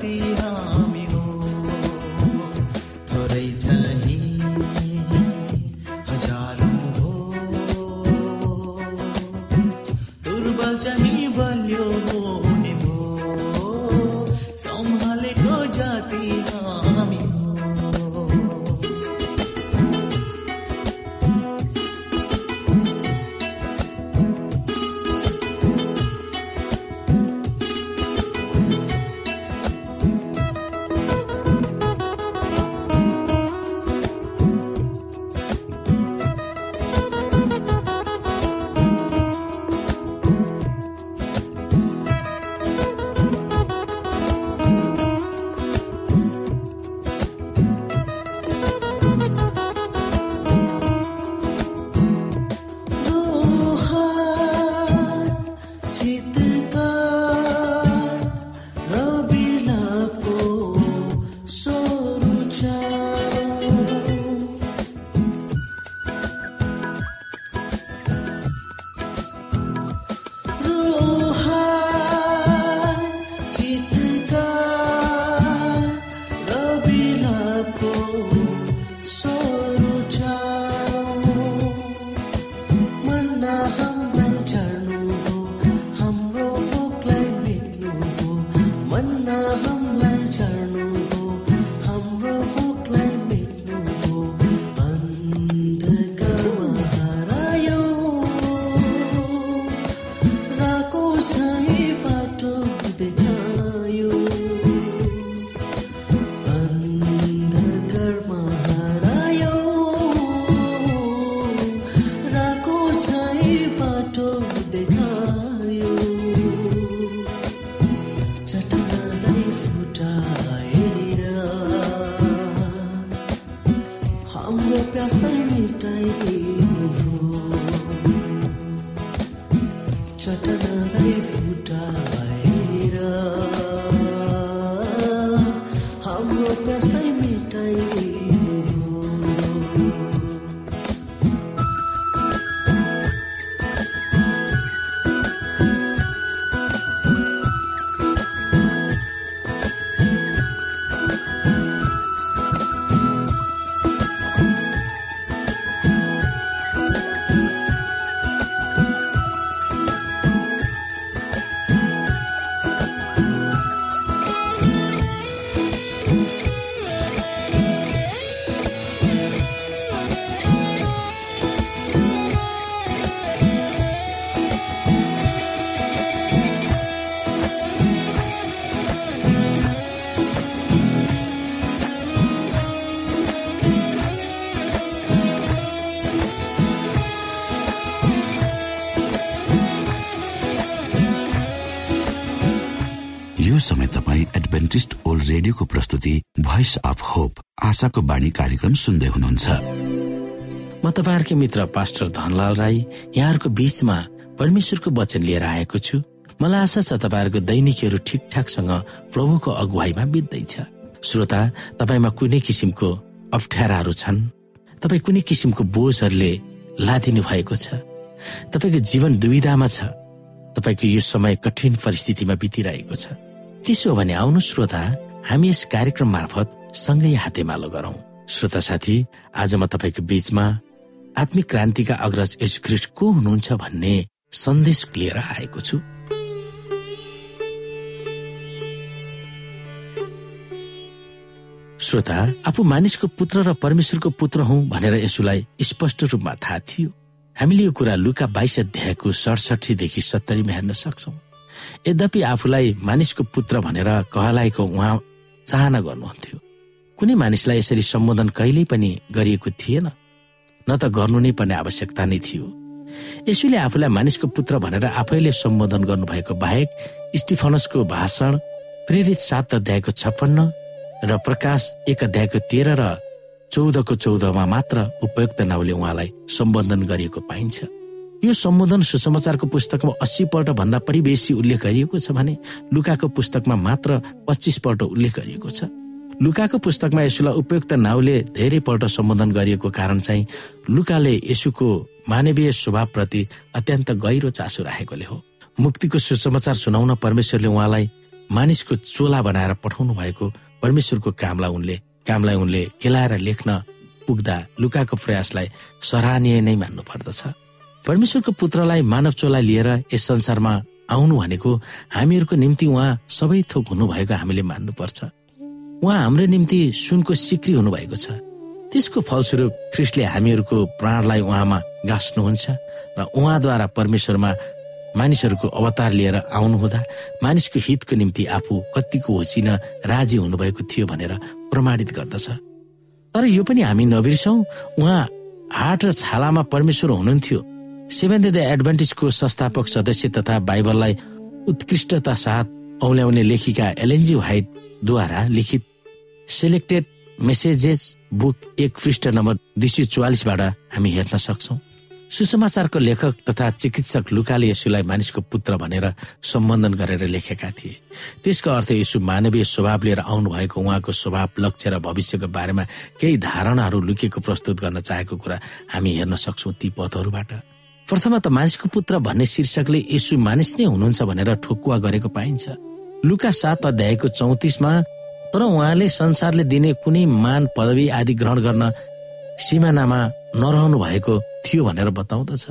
ti. आशाको बाणी कार्यक्रम सुन्दै हुनुहुन्छ। म तपाईँहरूकै मित्र पास्टर धनलाल राई यहाँहरूको बीचमा परमेश्वरको वचन लिएर आएको छु। मलाई आशा छ तपाईँहरूको दैनिकीहरू ठिकठाकसँग प्रभुको अगुवाईमा बित्दैछ। श्रोता तपाईँमा कुनै किसिमको अप्ठ्याराहरू छन्? तपाईँ कुनै किसिमको बोझहरूले लादिनु भएको छ? तपाईँको जीवन दुविधामा छ? तपाईँको यो समय कठिन परिस्थितिमा बितिरहेको छ? त्यसो भने आउनु श्रोता। हामी यस कार्यक्रम मार्फत सँगै हातेमालो गरौं। श्रोता साथी आज म तपाईँको बीचमा आत्मिक क्रान्तिका अग्रज यशुख्रिस्ट को हुनुहुन्छ भन्ने सन्देश लिएर आएको छु। श्रोता आफू मानिसको पुत्र र परमेश्वरको पुत्र हुँ भनेर यसुलाई स्पष्ट रूपमा थाहा थियो। हामीले यो कुरा लुका बाइस अध्यायको सडसठीदेखि सत्तरीमा हेर्न सक्छौ। यद्यपि आफूलाई मानिसको पुत्र भनेर कहलाएको उहाँ चाहना गर्नुहुन्थ्यो। कुनै मानिसलाई यसरी सम्बोधन कहिल्यै पनि गरिएको थिएन। न त गर्नु नै पर्ने आवश्यकता नै थियो। यसुले आफूलाई मानिसको पुत्र भनेर आफैले सम्बोधन गर्नुभएको बाहेक स्टिफनसको भाषण प्रेरित सात अध्यायको छप्पन्न र प्रकाश एक अध्यायको तेह्र र चौधको चौधमा मात्र उपयुक्त नाउँले उहाँलाई सम्बोधन गरिएको पाइन्छ। यो सम्बोधन सुसमाचारको पुस्तकमा अस्सी पल्ट भन्दा पनि बेसी उल्लेख गरिएको छ भने लुकाको पुस्तकमा मात्र पच्चिस पल्ट उल्लेख गरिएको छ। लुकाको पुस्तकमा यसुलाई उपयुक्त नाउँले धेरै पल्ट सम्बोधन गरिएको कारण चाहिँ लुकाले यसुको मानवीय स्वभावप्रति अत्यन्त गहिरो चासो राखेकोले हो। मुक्तिको सुसमाचार सुनाउन परमेश्वरले उहाँलाई मानिसको चोला बनाएर पठाउनु भएको परमेश्वरको कामलाई उनले कामलाई उनले केलाएर लेख्न पुग्दा लुकाको प्रयासलाई सराहनीय नै मान्नु पर्दछ परमेश्वरको पुत्रलाई मानव चोला लिएर यस संसारमा आउनु भनेको हामीहरूको निम्ति उहाँ सबै थोक हुनुभएको हामीले मान्नुपर्छ। उहाँ हाम्रो निम्ति सुनको सिक्री हुनुभएको छ। त्यसको फलस्वरूप ख्रिस्टले हामीहरूको प्राणलाई उहाँमा गाँच्नुहुन्छ र उहाँद्वारा परमेश्वरमा मानिसहरूको अवतार लिएर आउनुहुँदा मानिसको हितको निम्ति आफू कतिको होसिन राजी हुनुभएको थियो भनेर प्रमाणित गर्दछ। तर यो पनि हामी नबिर्सौँ। उहाँ हाट र छालामा परमेश्वर हुनुहुन्थ्यो। सेभेन्थ डे एडभान्टेजको संस्थापक सदस्य तथा बाइबललाई उत्कृष्टता साथ औल्याउने लेखिका एलएनजी व्हाइटद्वारा लिखित सेलेक्टेड मेसेजेस बुक एक पृष्ठ नम्बर दुई सय चौवालिसबाट हामी हेर्न सक्छौ। सुसमाचारको लेखक तथा चिकित्सक लुकाले यसुलाई मानिसको पुत्र भनेर सम्बोधन गरेर लेखेका थिए। त्यसको अर्थ यसु मानवीय स्वभाव लिएर आउनु भएको उहाँको स्वभाव लक्ष्य र भविष्यको बारेमा केही धारणाहरू लुकेको प्रस्तुत गर्न चाहेको कुरा हामी हेर्न सक्छौ ती पथहरूबाट प्रथम त मानिसको पुत्र भन्ने शीर्षकले यसु मानिस नै हुनुहुन्छ भनेर ठोकुवा गरेको पाइन्छ। लुका सात अध्यायको चौतिसमा तर उहाँले संसारले दिने कुनै मान पदवी आदि ग्रहण गर्न सिमानामा नरहनु भएको थियो भनेर बताउँदछ।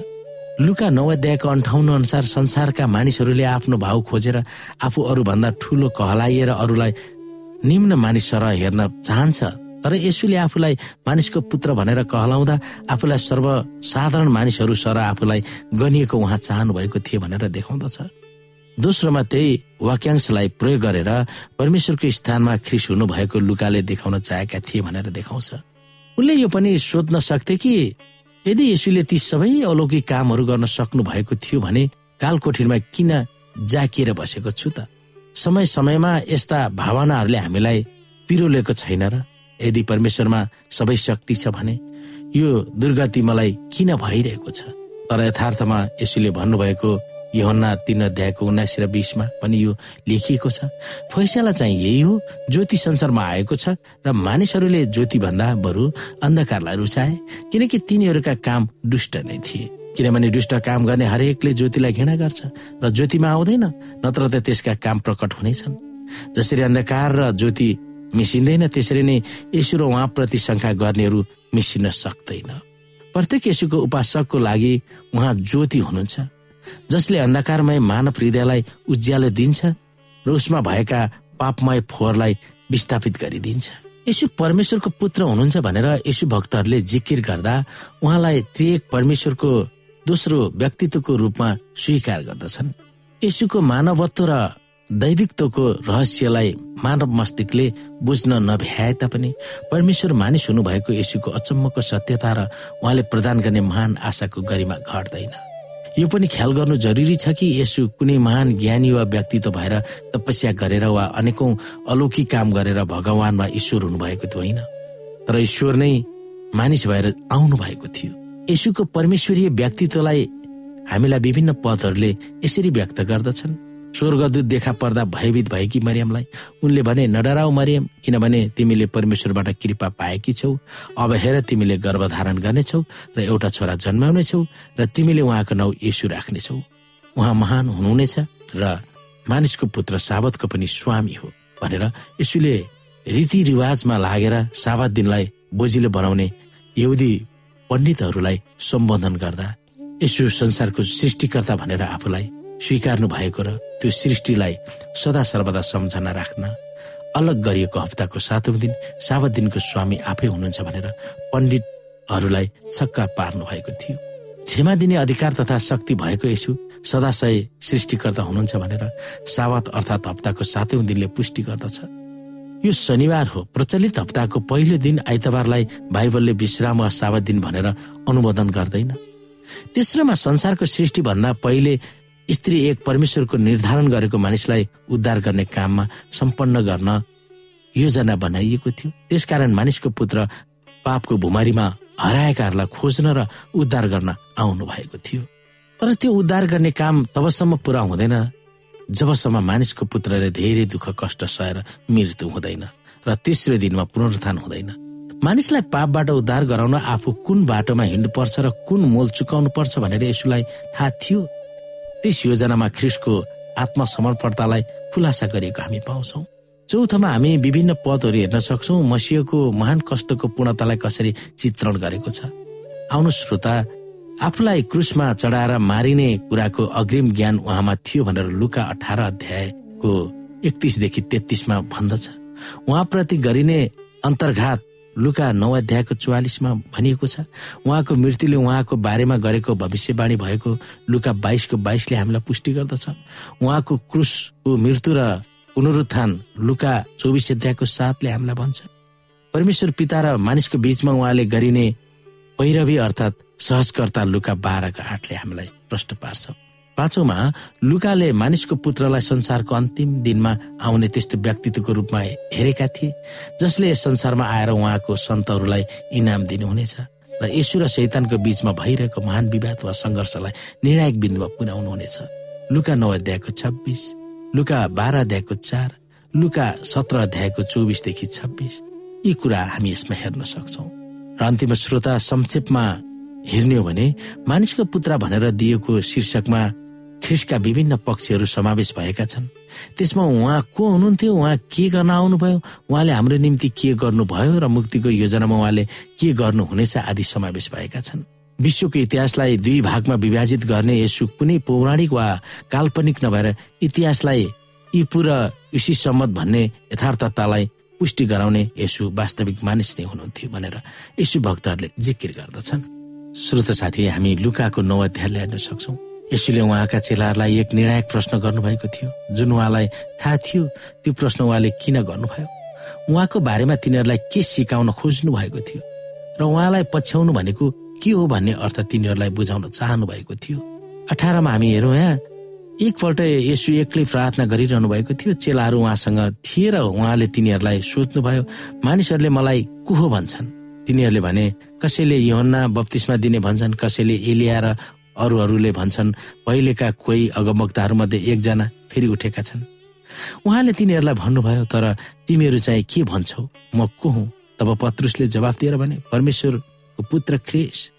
लुका नौ अध्यायको अन्ठाउन्न अनुसार संसारका मानिसहरूले आफ्नो भाउ खोजेर आफू अरूभन्दा ठुलो कहलाइएर अरूलाई निम्न मानिस सर हेर्न चाहन्छ। तर यसुले आफूलाई मानिसको पुत्र भनेर कहलाउँदा आफूलाई सर्वसाधारण मानिसहरू सर आफूलाई गनिएको उहाँ चाहनु भएको थियो भनेर देखाउँदछ। दोस्रोमा त्यही वाक्यांशलाई प्रयोग गरेर परमेश्वरको स्थानमा ख्रिस हुनु भएको लुकाले देखाउन चाहेका थिए भनेर देखाउँछ। उनले यो पनि सोध्न सक्थे कि यदि यसुले ती सबै अलौकिक कामहरू गर्न सक्नु भएको थियो भने कालकोठीमा किन जाकिएर बसेको छु त? समय समयमा यस्ता भावनाहरूले हामीलाई पिरोलेको छैन र यदि परमेश्वरमा सबै शक्ति छ भने यो दुर्गति मलाई किन भइरहेको छ? तर यथार्थमा यसुले भन्नुभएको योहन्ना तीन अध्यायको उन्नाइस र बिसमा पनि यो लेखिएको छ। फैसला चाहिँ यही हो ज्योति संसारमा आएको छ र मानिसहरूले ज्योति भन्दा बरु अन्धकारलाई रुचाए किनकि तिनीहरूका काम दुष्ट नै थिए। किनभने दुष्ट काम गर्ने हरेकले ज्योतिलाई घृणा गर्छ र ज्योतिमा आउँदैन नत्र त त्यसका काम प्रकट हुनेछन्। जसरी अन्धकार र ज्योति मिसिँदैन त्यसरी नै यसो र उहाँप्रति शङ्का गर्नेहरू मिसिन सक्दैन। प्रत्येक यसुको उपासकको लागि उहाँ ज्योति हुनुहुन्छ जसले अन्धकारमय मानव हृदयलाई उज्यालो दिन्छ र उसमा भएका पापमय फोहोरलाई विस्थापित गरिदिन्छ। यसु परमेश्वरको पुत्र हुनुहुन्छ भनेर यसु भक्तहरूले जिकिर गर्दा उहाँलाई त्रिएक परमेश्वरको दोस्रो व्यक्तित्वको रूपमा स्वीकार गर्दछन्। यसुको मानवत्व र दैविकत्वको रहस्यलाई मानव मस्तिष्कले बुझ्न नभ्याए तापनि परमेश्वर मानिस हुनुभएको यसुको अचम्मको सत्यता र उहाँले प्रदान गर्ने महान आशाको गरिमा घट्दैन। यो पनि ख्याल गर्नु जरुरी छ कि यसो कुनै महान ज्ञानी वा व्यक्तित्व भएर तपस्या गरेर वा अनेकौं अलौकिक काम गरेर भगवानमा ईश्वर हुनुभएको थियो होइन? तर ईश्वर नै मानिस भएर आउनु भएको थियो। यसुको परमेश्वरीय व्यक्तित्वलाई हामीलाई विभिन्न पदहरूले यसरी व्यक्त गर्दछन्। स्वर्गदूत देखा पर्दा भयभीत भएकी मरियमलाई? उनले भने नडराउ मरियम किनभने तिमीले परमेश्वरबाट कृपा पाएकी छौ। अब हेर तिमीले गर्भधारण गर्नेछौ र एउटा छोरा जन्माउनेछौ र तिमीले उहाँको नाउँ यसु राख्नेछौ। उहाँ महान हुनुहुनेछ र मानिसको पुत्र साबतको पनि स्वामी हो। भनेर यसुले रीतिरिवाजमा लागेर साबत दिनलाई बोजिलो बनाउने यहुदी पण्डितहरूलाई सम्बोधन गर्दा यसु संसारको सृष्टिकर्ता भनेर आफूलाई स्वीकार्नु भएको र त्यो सृष्टिलाई सदा सर्वदा सम्झना राख्न अलग गरिएको हप्ताको सातौँ दिन सात दिनको स्वामी आफै हुनुहुन्छ भनेर पण्डितहरूलाई छक्का पार्नु भएको थियो। क्षमा दिने अधिकार तथा शक्ति भएको यसु सदाशय सृष्टिकर्ता हुनुहुन्छ भनेर सावत अर्थात् हप्ताको सातौँ दिनले पुष्टि गर्दछ। यो शनिबार हो प्रचलित हप्ताको पहिलो दिन आइतबारलाई बाइबलले विश्राम वा सावत दिन भनेर अनुमोदन गर्दैन। तेस्रोमा संसारको सृष्टिभन्दा पहिले स्त्री एक परमेश्वरको निर्धारण गरेको मानिसलाई उद्धार गर्ने काममा सम्पन्न गर्न योजना बनाइएको थियो। त्यसकारण मानिसको पुत्र पापको भुमारीमा हराएकाहरूलाई खोज्न र उद्धार गर्न आउनु भएको थियो। तर त्यो उद्धार गर्ने काम तबसम्म पुरा हुँदैन। जबसम्म मानिसको पुत्रले धेरै दुःख कष्ट सहेर मृत्यु हुँदैन र तेस्रो दिनमा पुनरुत्थान हुँदैन। मानिसलाई पापबाट उद्धार गराउन आफू कुन बाटोमा हिँड्नुपर्छ र कुन मोल चुकाउनु पर्छ भनेर यसुलाई थाहा थियो। त्यस योजनामा ख्रिसको आत्मसमर्पणतालाई खुलासा गरिएको हामी पाउँछौ। चौथोमा हामी विभिन्न पदहरू हेर्न सक्छौ। मसियोको महान कष्टको पूर्णतालाई कसरी चित्रण गरेको छ। आउनु श्रोता आफूलाई क्रुसमा चढाएर मारिने कुराको अग्रिम ज्ञान उहाँमा थियो भनेर लुका अठार अध्यायको एकतिसदेखि तेत्तिसमा भन्दछ। उहाँप्रति गरिने अन्तर्घात लुका नौ अध्यायको चौवालिसमा भनिएको छ उहाँको मृत्युले उहाँको बारेमा गरेको भविष्यवाणी भएको लुका बाइसको बाइसले हामीलाई पुष्टि गर्दछ। उहाँको क्रुसको मृत्यु र पुनरुत्थान लुका चौबिस अध्यायको साथले हामीलाई भन्छ। परमेश्वर पिता र मानिसको बीचमा उहाँले गरिने पैरवी अर्थात् सहजकर्ता लुका बाह्रको आठले हामीलाई प्रश्न पार्छ। पाँचौमा लुकाले मानिसको पुत्रलाई संसारको अन्तिम दिनमा आउने त्यस्तो व्यक्तित्वको रूपमा हेरेका थिए जसले संसारमा आएर उहाँको सन्तहरूलाई इनाम दिनुहुनेछ। र यशु र शैतानको बीचमा भइरहेको महान विवाद वा सङ्घर्षलाई निर्णायक बिन्दुमा पुर्याउनु हुनेछ। लुका नौ अध्यायको छब्बिस लुका बाह्र अध्यायको चार लुका सत्र अध्यायको चौबिसदेखि छब्बिस। यी कुरा हामी यसमा हेर्न सक्छौ। र अन्तिम श्रोता संक्षेपमा हेर्ने हो भने मानिसको पुत्र भनेर दिएको शीर्षकमा ख्रिसका विभिन्न पक्षहरू समावेश भएका छन्। त्यसमा उहाँ को हुनुहुन्थ्यो? उहाँ के गर्न आउनुभयो? उहाँले हाम्रो निम्ति के गर्नुभयो र मुक्तिको योजनामा उहाँले के गर्नुहुनेछ आदि समावेश भएका छन्। विश्वको इतिहासलाई दुई भागमा विभाजित गर्ने यसो कुनै पौराणिक वा काल्पनिक नभएर इतिहासलाई इपु र युसी सम्मत भन्ने यथार्थतालाई पुष्टि गराउने यसु वास्तविक मानिस नै हुनुहुन्थ्यो भनेर यसु भक्तहरूले जिकिर गर्दछन्। श्रोत साथी हामी लुकाको नौ अध्याय हेर्न सक्छौँ। यसुले उहाँका चेलाहरूलाई एक निर्णायक प्रश्न गर्नुभएको थियो। जुन उहाँलाई थाहा थियो त्यो प्रश्न उहाँले किन गर्नुभयो? उहाँको बारेमा तिनीहरूलाई के सिकाउन खोज्नु भएको थियो? र उहाँलाई पछ्याउनु भनेको के हो भन्ने अर्थ तिनीहरूलाई बुझाउन चाहनु भएको थियो। अठारमा हामी हेरौँ यहाँ एकपल्ट यसु एक्लै प्रार्थना गरिरहनु भएको थियो। चेलाहरू उहाँसँग थिए र उहाँले तिनीहरूलाई सोध्नुभयो मानिसहरूले मलाई को हो भन्छन्? तिनीहरूले भने कसैले योहन्ना बत्तिसमा दिने भन्छन् कसैले एलिया र अरूहरूले भन्छन् पहिलेका कोही अगमक्ताहरूमध्ये एकजना फेरि उठेका छन्। उहाँले तिनीहरूलाई भन्नुभयो तर तिमीहरू चाहिँ के भन्छौ? म को हुँ? तब पत्रुसले जवाफ दिएर भने परमेश्वरको पुत्र ख्रेस।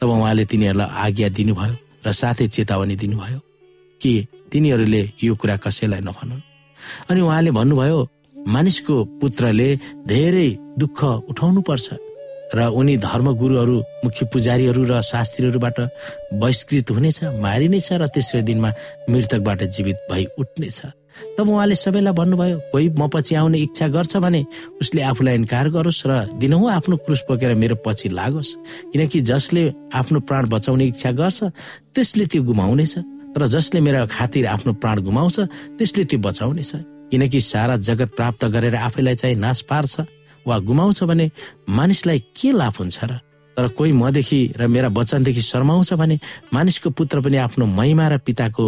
तब उहाँले तिनीहरूलाई आज्ञा दिनुभयो र साथै चेतावनी दिनुभयो कि तिनीहरूले यो कुरा कसैलाई नभनुन्। अनि उहाँले भन्नुभयो मानिसको पुत्रले धेरै दुःख उठाउनु पर्छ र उनी धर्मगुरुहरू मुख्य पुजारीहरू र शास्त्रीहरूबाट बहिष्कृत हुनेछ मारिनेछ र तेस्रो दिनमा मृतकबाट जीवित भई उठ्नेछ। तब उहाँले सबैलाई भन्नुभयो कोही म पछि आउने इच्छा गर्छ भने उसले आफूलाई इन्कार गरोस् र दिनहुँ आफ्नो क्रुस बोकेर मेरो पछि लागोस्। किनकि जसले आफ्नो प्राण बचाउने इच्छा गर्छ त्यसले त्यो गुमाउनेछ। तर जसले मेरो खातिर आफ्नो प्राण गुमाउँछ त्यसले त्यो बचाउनेछ। किनकि सारा जगत प्राप्त गरेर आफैलाई चाहिँ नाश पार्छ। वा गुमाउँछ भने मानिसलाई के लाभ हुन्छ र? तर कोही मदेखि र मेरा वचनदेखि शर्माउँछ भने मानिसको पुत्र पनि आफ्नो महिमा र पिताको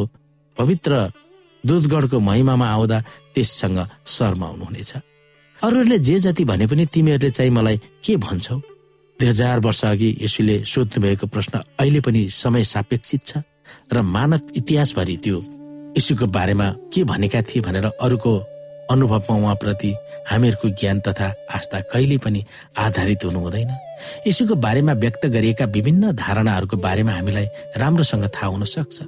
पवित्र दुधगढको महिमामा आउँदा त्यससँग शर्माउनुहुनेछ। अरूहरूले जे जति भने पनि तिमीहरूले चाहिँ मलाई के भन्छौ? दुई हजार वर्ष अघि यसुले सोध्नु भएको प्रश्न अहिले पनि समय सापेक्षित छ र मानव इतिहासभरि त्यो यीशुको बारेमा के भनेका थिए भनेर अरूको अनुभवमा उहाँप्रति हामीहरूको ज्ञान तथा आस्था कहिले पनि आधारित हुनु हुँदैन यीशुको बारेमा व्यक्त गरिएका विभिन्न धारणाहरूको बारेमा हामीलाई राम्रोसँग थाहा हुन सक्छ।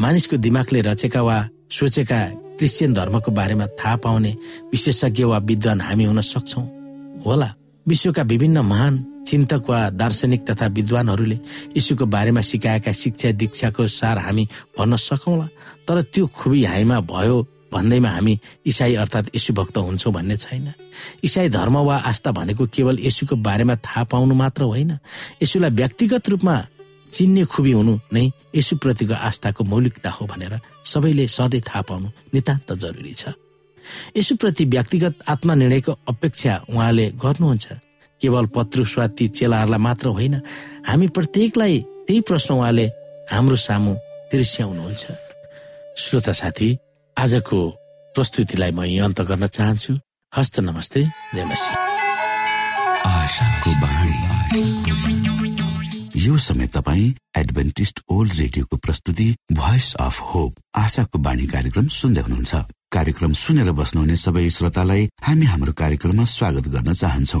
मानिसको दिमागले रचेका वा सोचेका क्रिस्चियन धर्मको बारेमा थाहा पाउने विशेषज्ञ वा विद्वान हामी हुन सक्छौ। होला विश्वका विभिन्न महान चिन्तक वा दार्शनिक तथा विद्वानहरूले यीशुको बारेमा सिकाएका शिक्षा दीक्षाको सार हामी भन्न सकौँला तर त्यो खुबी हामीमा भयो भन्दैमा हामी इसाई अर्थात् भक्त हुन्छौँ भन्ने छैन। इसाई धर्म वा आस्था भनेको केवल यसुको बारेमा थाहा पाउनु मात्र होइन। यसुलाई व्यक्तिगत रूपमा चिन्ने खुबी हुनु नै यसुप्रतिको आस्थाको मौलिकता हो भनेर सबैले सधैँ थाहा पाउनु नितान्त जरुरी छ। यसुप्रति व्यक्तिगत आत्मनिर्णयको अपेक्षा उहाँले गर्नुहुन्छ। केवल पत्रुस वा ती चेलाहरूलाई मात्र होइन हामी प्रत्येकलाई त्यही प्रश्न उहाँले हाम्रो सामु तिर्स्याउनुहुन्छ। श्रोता साथी आजको प्रस्तुतिलाई म यही अन्त गर्न चाहन्छु। हस्त नमस्ते यो समय तपाईँ एडभेन्टिस्ट ओल्ड रेडियोको प्रस्तुति भोइस अफ होप आशाको बाणी कार्यक्रम सुन्दै हुनुहुन्छ। कार्यक्रम सुनेर बस्नुहुने सबै श्रोतालाई हामी हाम्रो कार्यक्रममा स्वागत गर्न चाहन्छौ।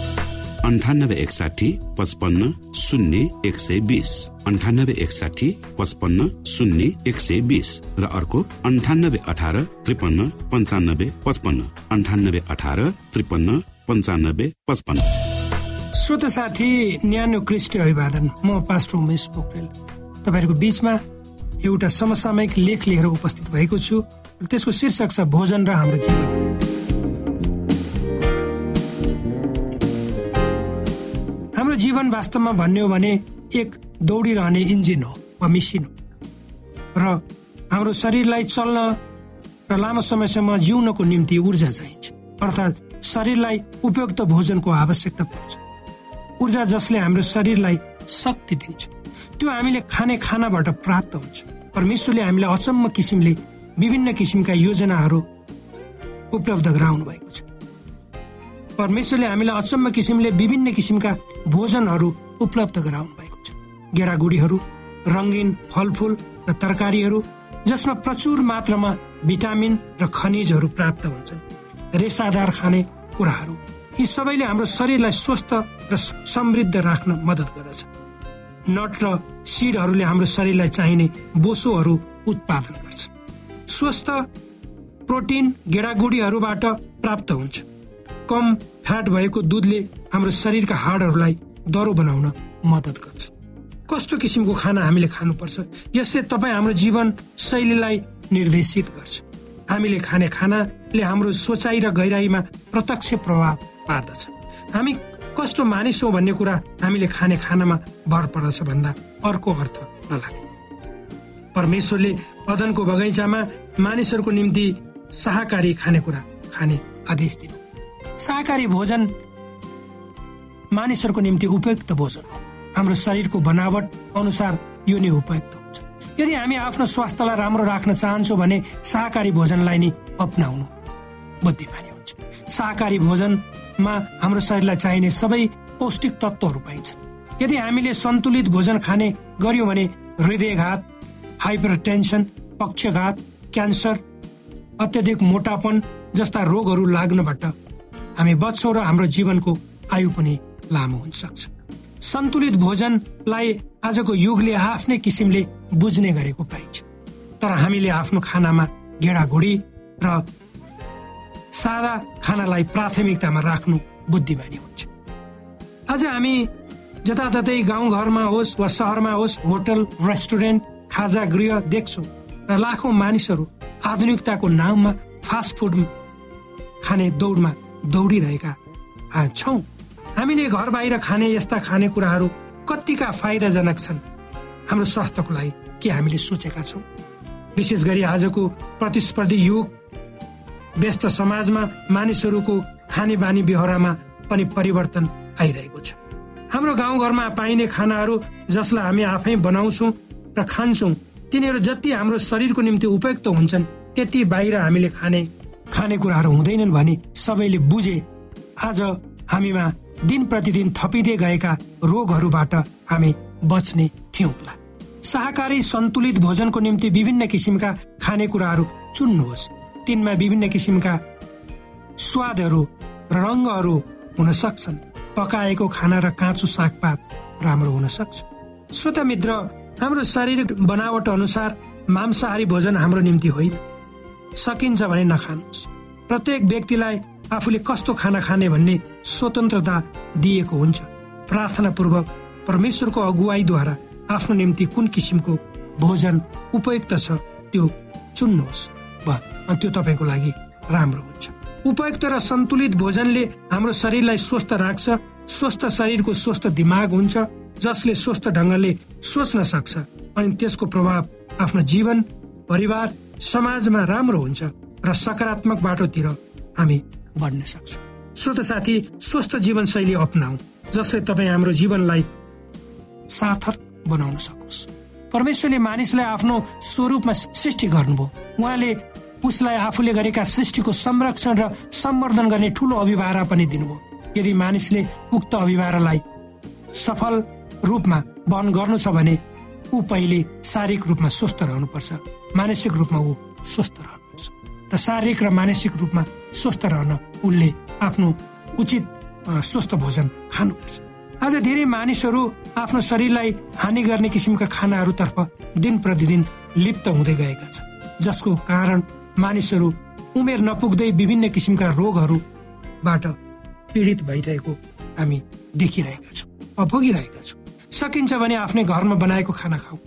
अन्ठानब्बे एकसाठी पचपन्न शून्य एक सय बिस. अन्ठानब्बे एकसाठी पचपन्न शून्य एक सय बिस. र अर्को अन्ठानब्बे अठार त्रिपन्न पन्चानब्बे पचपन्न. अन्ठानब्बे अठार त्रिपन्न पन्चानब्बे पचपन्न. श्रोत साथी न्यानो क्रिस्ट अभिवादन। म पास्टर उमेश पोखरेल। तपाईँहरूको बिचमा एउटा समसामयिक लेख लिएर उपस्थित भएको छु। त्यसको शीर्षक छ भोजन र हाम्रो जीवन। जीवन वास्तवमा भन्ने हो भने एक दौडिरहने इन्जिन हो वा मिसिन हो। र हाम्रो शरीरलाई चल्न र लामो समयसम्म जिउनको निम्ति ऊर्जा चाहिन्छ। अर्थात् शरीरलाई उपयुक्त भोजनको आवश्यकता पर्छ। ऊर्जा जसले हाम्रो शरीरलाई शक्ति दिन्छ। त्यो हामीले खाने खानाबाट प्राप्त हुन्छ। परमेश्वरले हामीलाई अचम्म किसिमले विभिन्न किसिमका योजनाहरू उपलब्ध गराउनु भएको छ। परमेश्वरले हामीलाई अचम्म किसिमले विभिन्न किसिमका भोजनहरू उपलब्ध गराउनु भएको छ। गेडागुडीहरू रङ्गीन फलफुल र तरकारीहरू जसमा प्रचुर मात्रामा भिटामिन र खनिजहरू प्राप्त हुन्छन्। रेसादार खाने कुराहरू यी सबैले हाम्रो शरीरलाई स्वस्थ र समृद्ध राख्न मद्दत गर्दछ। नट र सिडहरूले हाम्रो शरीरलाई चाहिने बोसोहरू उत्पादन गर्छ। स्वस्थ प्रोटिन गेडागुडीहरूबाट प्राप्त हुन्छ। कम फ्याट भएको दुधले हाम्रो शरीरका हाडहरूलाई दह्रो बनाउन मद्दत गर्छ। कस्तो किसिमको खाना हामीले खानुपर्छ यसले तपाईँ हाम्रो जीवन शैलीलाई निर्देशित गर्छ। हामीले खाने खानाले हाम्रो सोचाइ र गहिराईमा प्रत्यक्ष प्रभाव पार्दछ। हामी कस्तो मानिस हो भन्ने कुरा हामीले खाने खानामा भर पर्दछ भन्दा अर्को अर्थ नलाग्ने परमेश्वरले अदनको बगैँचामा मानिसहरूको निम्ति शाकाहारी खानेकुरा खाने आदेश दिनु। शाकाहारी भोजन मानिसहरूको निम्ति उपयुक्त भोजन हो। हाम्रो शरीरको बनावट अनुसार यो नै उपयुक्त हुन्छ। यदि हामी आफ्नो स्वास्थ्यलाई राम्रो राख्न चाहन्छौँ भने शाकाहारी भोजनलाई नै अप्नाउनु बुद्धिमानी हुन्छ। शाकाहारी भोजनमा हाम्रो शरीरलाई चाहिने सबै पौष्टिक तत्त्वहरू पाइन्छ यदि हामीले सन्तुलित भोजन खाने गर्यौँ भने हृदयघात हाइपर टेन्सन पक्षघात क्यान्सर अत्यधिक मोटापन जस्ता रोगहरू लाग्नबाट हामी बच्छौँ र हाम्रो जीवनको आयु पनि लामो हुन सक्छ सन्तुलित भोजनलाई आजको युगले आफ्नै किसिमले बुझ्ने गरेको पाइन्छ। तर हामीले आफ्नो खानामा घेडाघुडी र सादा खानालाई प्राथमिकतामा राख्नु बुद्धिमानी हुन्छ। आज हामी जताततै गाउँघरमा होस् वा सहरमा होस् होटल रेस्टुरेन्ट खाजा गृह देख्छौँ र लाखौँ मानिसहरू आधुनिकताको नाममा फास्ट फुड खाने दौडमा दौडिरहेका छौँ। हामीले घर बाहिर खाने यस्ता खानेकुराहरू कतिका फाइदाजनक छन्? हाम्रो स्वास्थ्यको लागि के हामीले सोचेका छौँ? विशेष गरी आजको प्रतिस्पर्धी युग व्यस्त समाजमा मानिसहरूको खाने बानी बेहोरामा पनि परिवर्तन आइरहेको छ। हाम्रो गाउँघरमा पाइने खानाहरू जसलाई हामी आफै बनाउँछौँ र खान्छौँ तिनीहरू जति हाम्रो शरीरको निम्ति उपयुक्त हुन्छन् त्यति बाहिर हामीले खाने खानेकुराहरू हुँदैनन् भने सबैले बुझे। आज हामीमा दिन प्रतिदिन थपिँदै गएका रोगहरूबाट हामी बच्ने थियौँ होला। शाकाहारी सन्तुलित भोजनको निम्ति विभिन्न किसिमका खानेकुराहरू चुन्नुहोस्। तिनमा विभिन्न किसिमका स्वादहरू रङ्गहरू हुन सक्छन्। पकाएको खाना र काँचो सागपात राम्रो हुन सक्छ। श्रोता मित्र हाम्रो शारीरिक बनावट अनुसार मांसाहारी भोजन हाम्रो निम्ति होइन। सकिन्छ भने नखानुहोस्। प्रत्येक व्यक्तिलाई आफूले कस्तो खाना खाने भन्ने स्वतन्त्रता दिएको हुन्छ। प्रार्थना पूर्वक परमेश्वरको अगुवाईद्वारा आफ्नो निम्ति कुन किसिमको भोजन उपयुक्त छ त्यो चुन्नुहोस्। त्यो तपाईँको लागि राम्रो हुन्छ। उपयुक्त र सन्तुलित भोजनले हाम्रो शरीरलाई स्वस्थ राख्छ स्वस्थ शरीरको स्वस्थ दिमाग हुन्छ जसले स्वस्थ ढङ्गले सोच्न सक्छ अनि त्यसको प्रभाव आफ्नो जीवन परिवार समाजमा राम्रो हुन्छ र सकारात्मक बाटोतिर हामी बढ्न सक्छौँ। श्रोत साथी स्वस्थ जीवनशैली अप्नाऊ जसले तपाईँ हाम्रो जीवनलाई सार्थक बनाउन सकोस्। परमेश्वरले मानिसलाई आफ्नो स्वरूपमा सृष्टि गर्नुभयो। उहाँले उसलाई आफूले गरेका सृष्टिको संरक्षण र सम्वर्धन गर्ने ठुलो अभिभार पनि दिनुभयो। यदि मानिसले उक्त अभिभारलाई सफल रूपमा वहन गर्नु छ भने ऊ पहिले शारीरिक रूपमा स्वस्थ रहनुपर्छ। मानसिक रूपमा ऊ स्वस्थ रहनुपर्छ र शारीरिक र मानसिक रूपमा स्वस्थ रहन उसले आफ्नो उचित स्वस्थ भोजन खानुपर्छ। आज धेरै मानिसहरू आफ्नो शरीरलाई हानि गर्ने किसिमका खानाहरूतर्फ दिन प्रतिदिन लिप्त हुँदै गएका छन् जसको कारण मानिसहरू उमेर नपुग्दै विभिन्न किसिमका रोगहरूबाट पीडित भइरहेको हामी देखिरहेका छौँ भोगिरहेका छौँ। सकिन्छ भने आफ्नै घरमा बनाएको खाना खाऊ।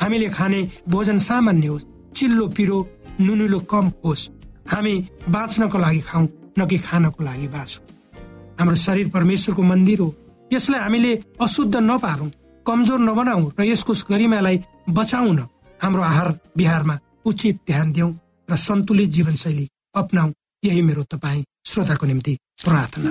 हामीले खाने भोजन सामान्य होस् चिल्लो पिरो नुनिलो कम होस्। हामी बाँच्नको लागि खाउँ न कि खानको लागि बाँचौँ। हाम्रो शरीर परमेश्वरको मन्दिर हो। यसलाई हामीले अशुद्ध नपारौँ कमजोर नबनाऊ र यसको गरिमालाई बचाउन हाम्रो आहार बिहारमा उचित ध्यान दिउँ र सन्तुलित जीवनशैली अप्नाऊ यही मेरो तपाईँ श्रोताको निम्ति प्रार्थना।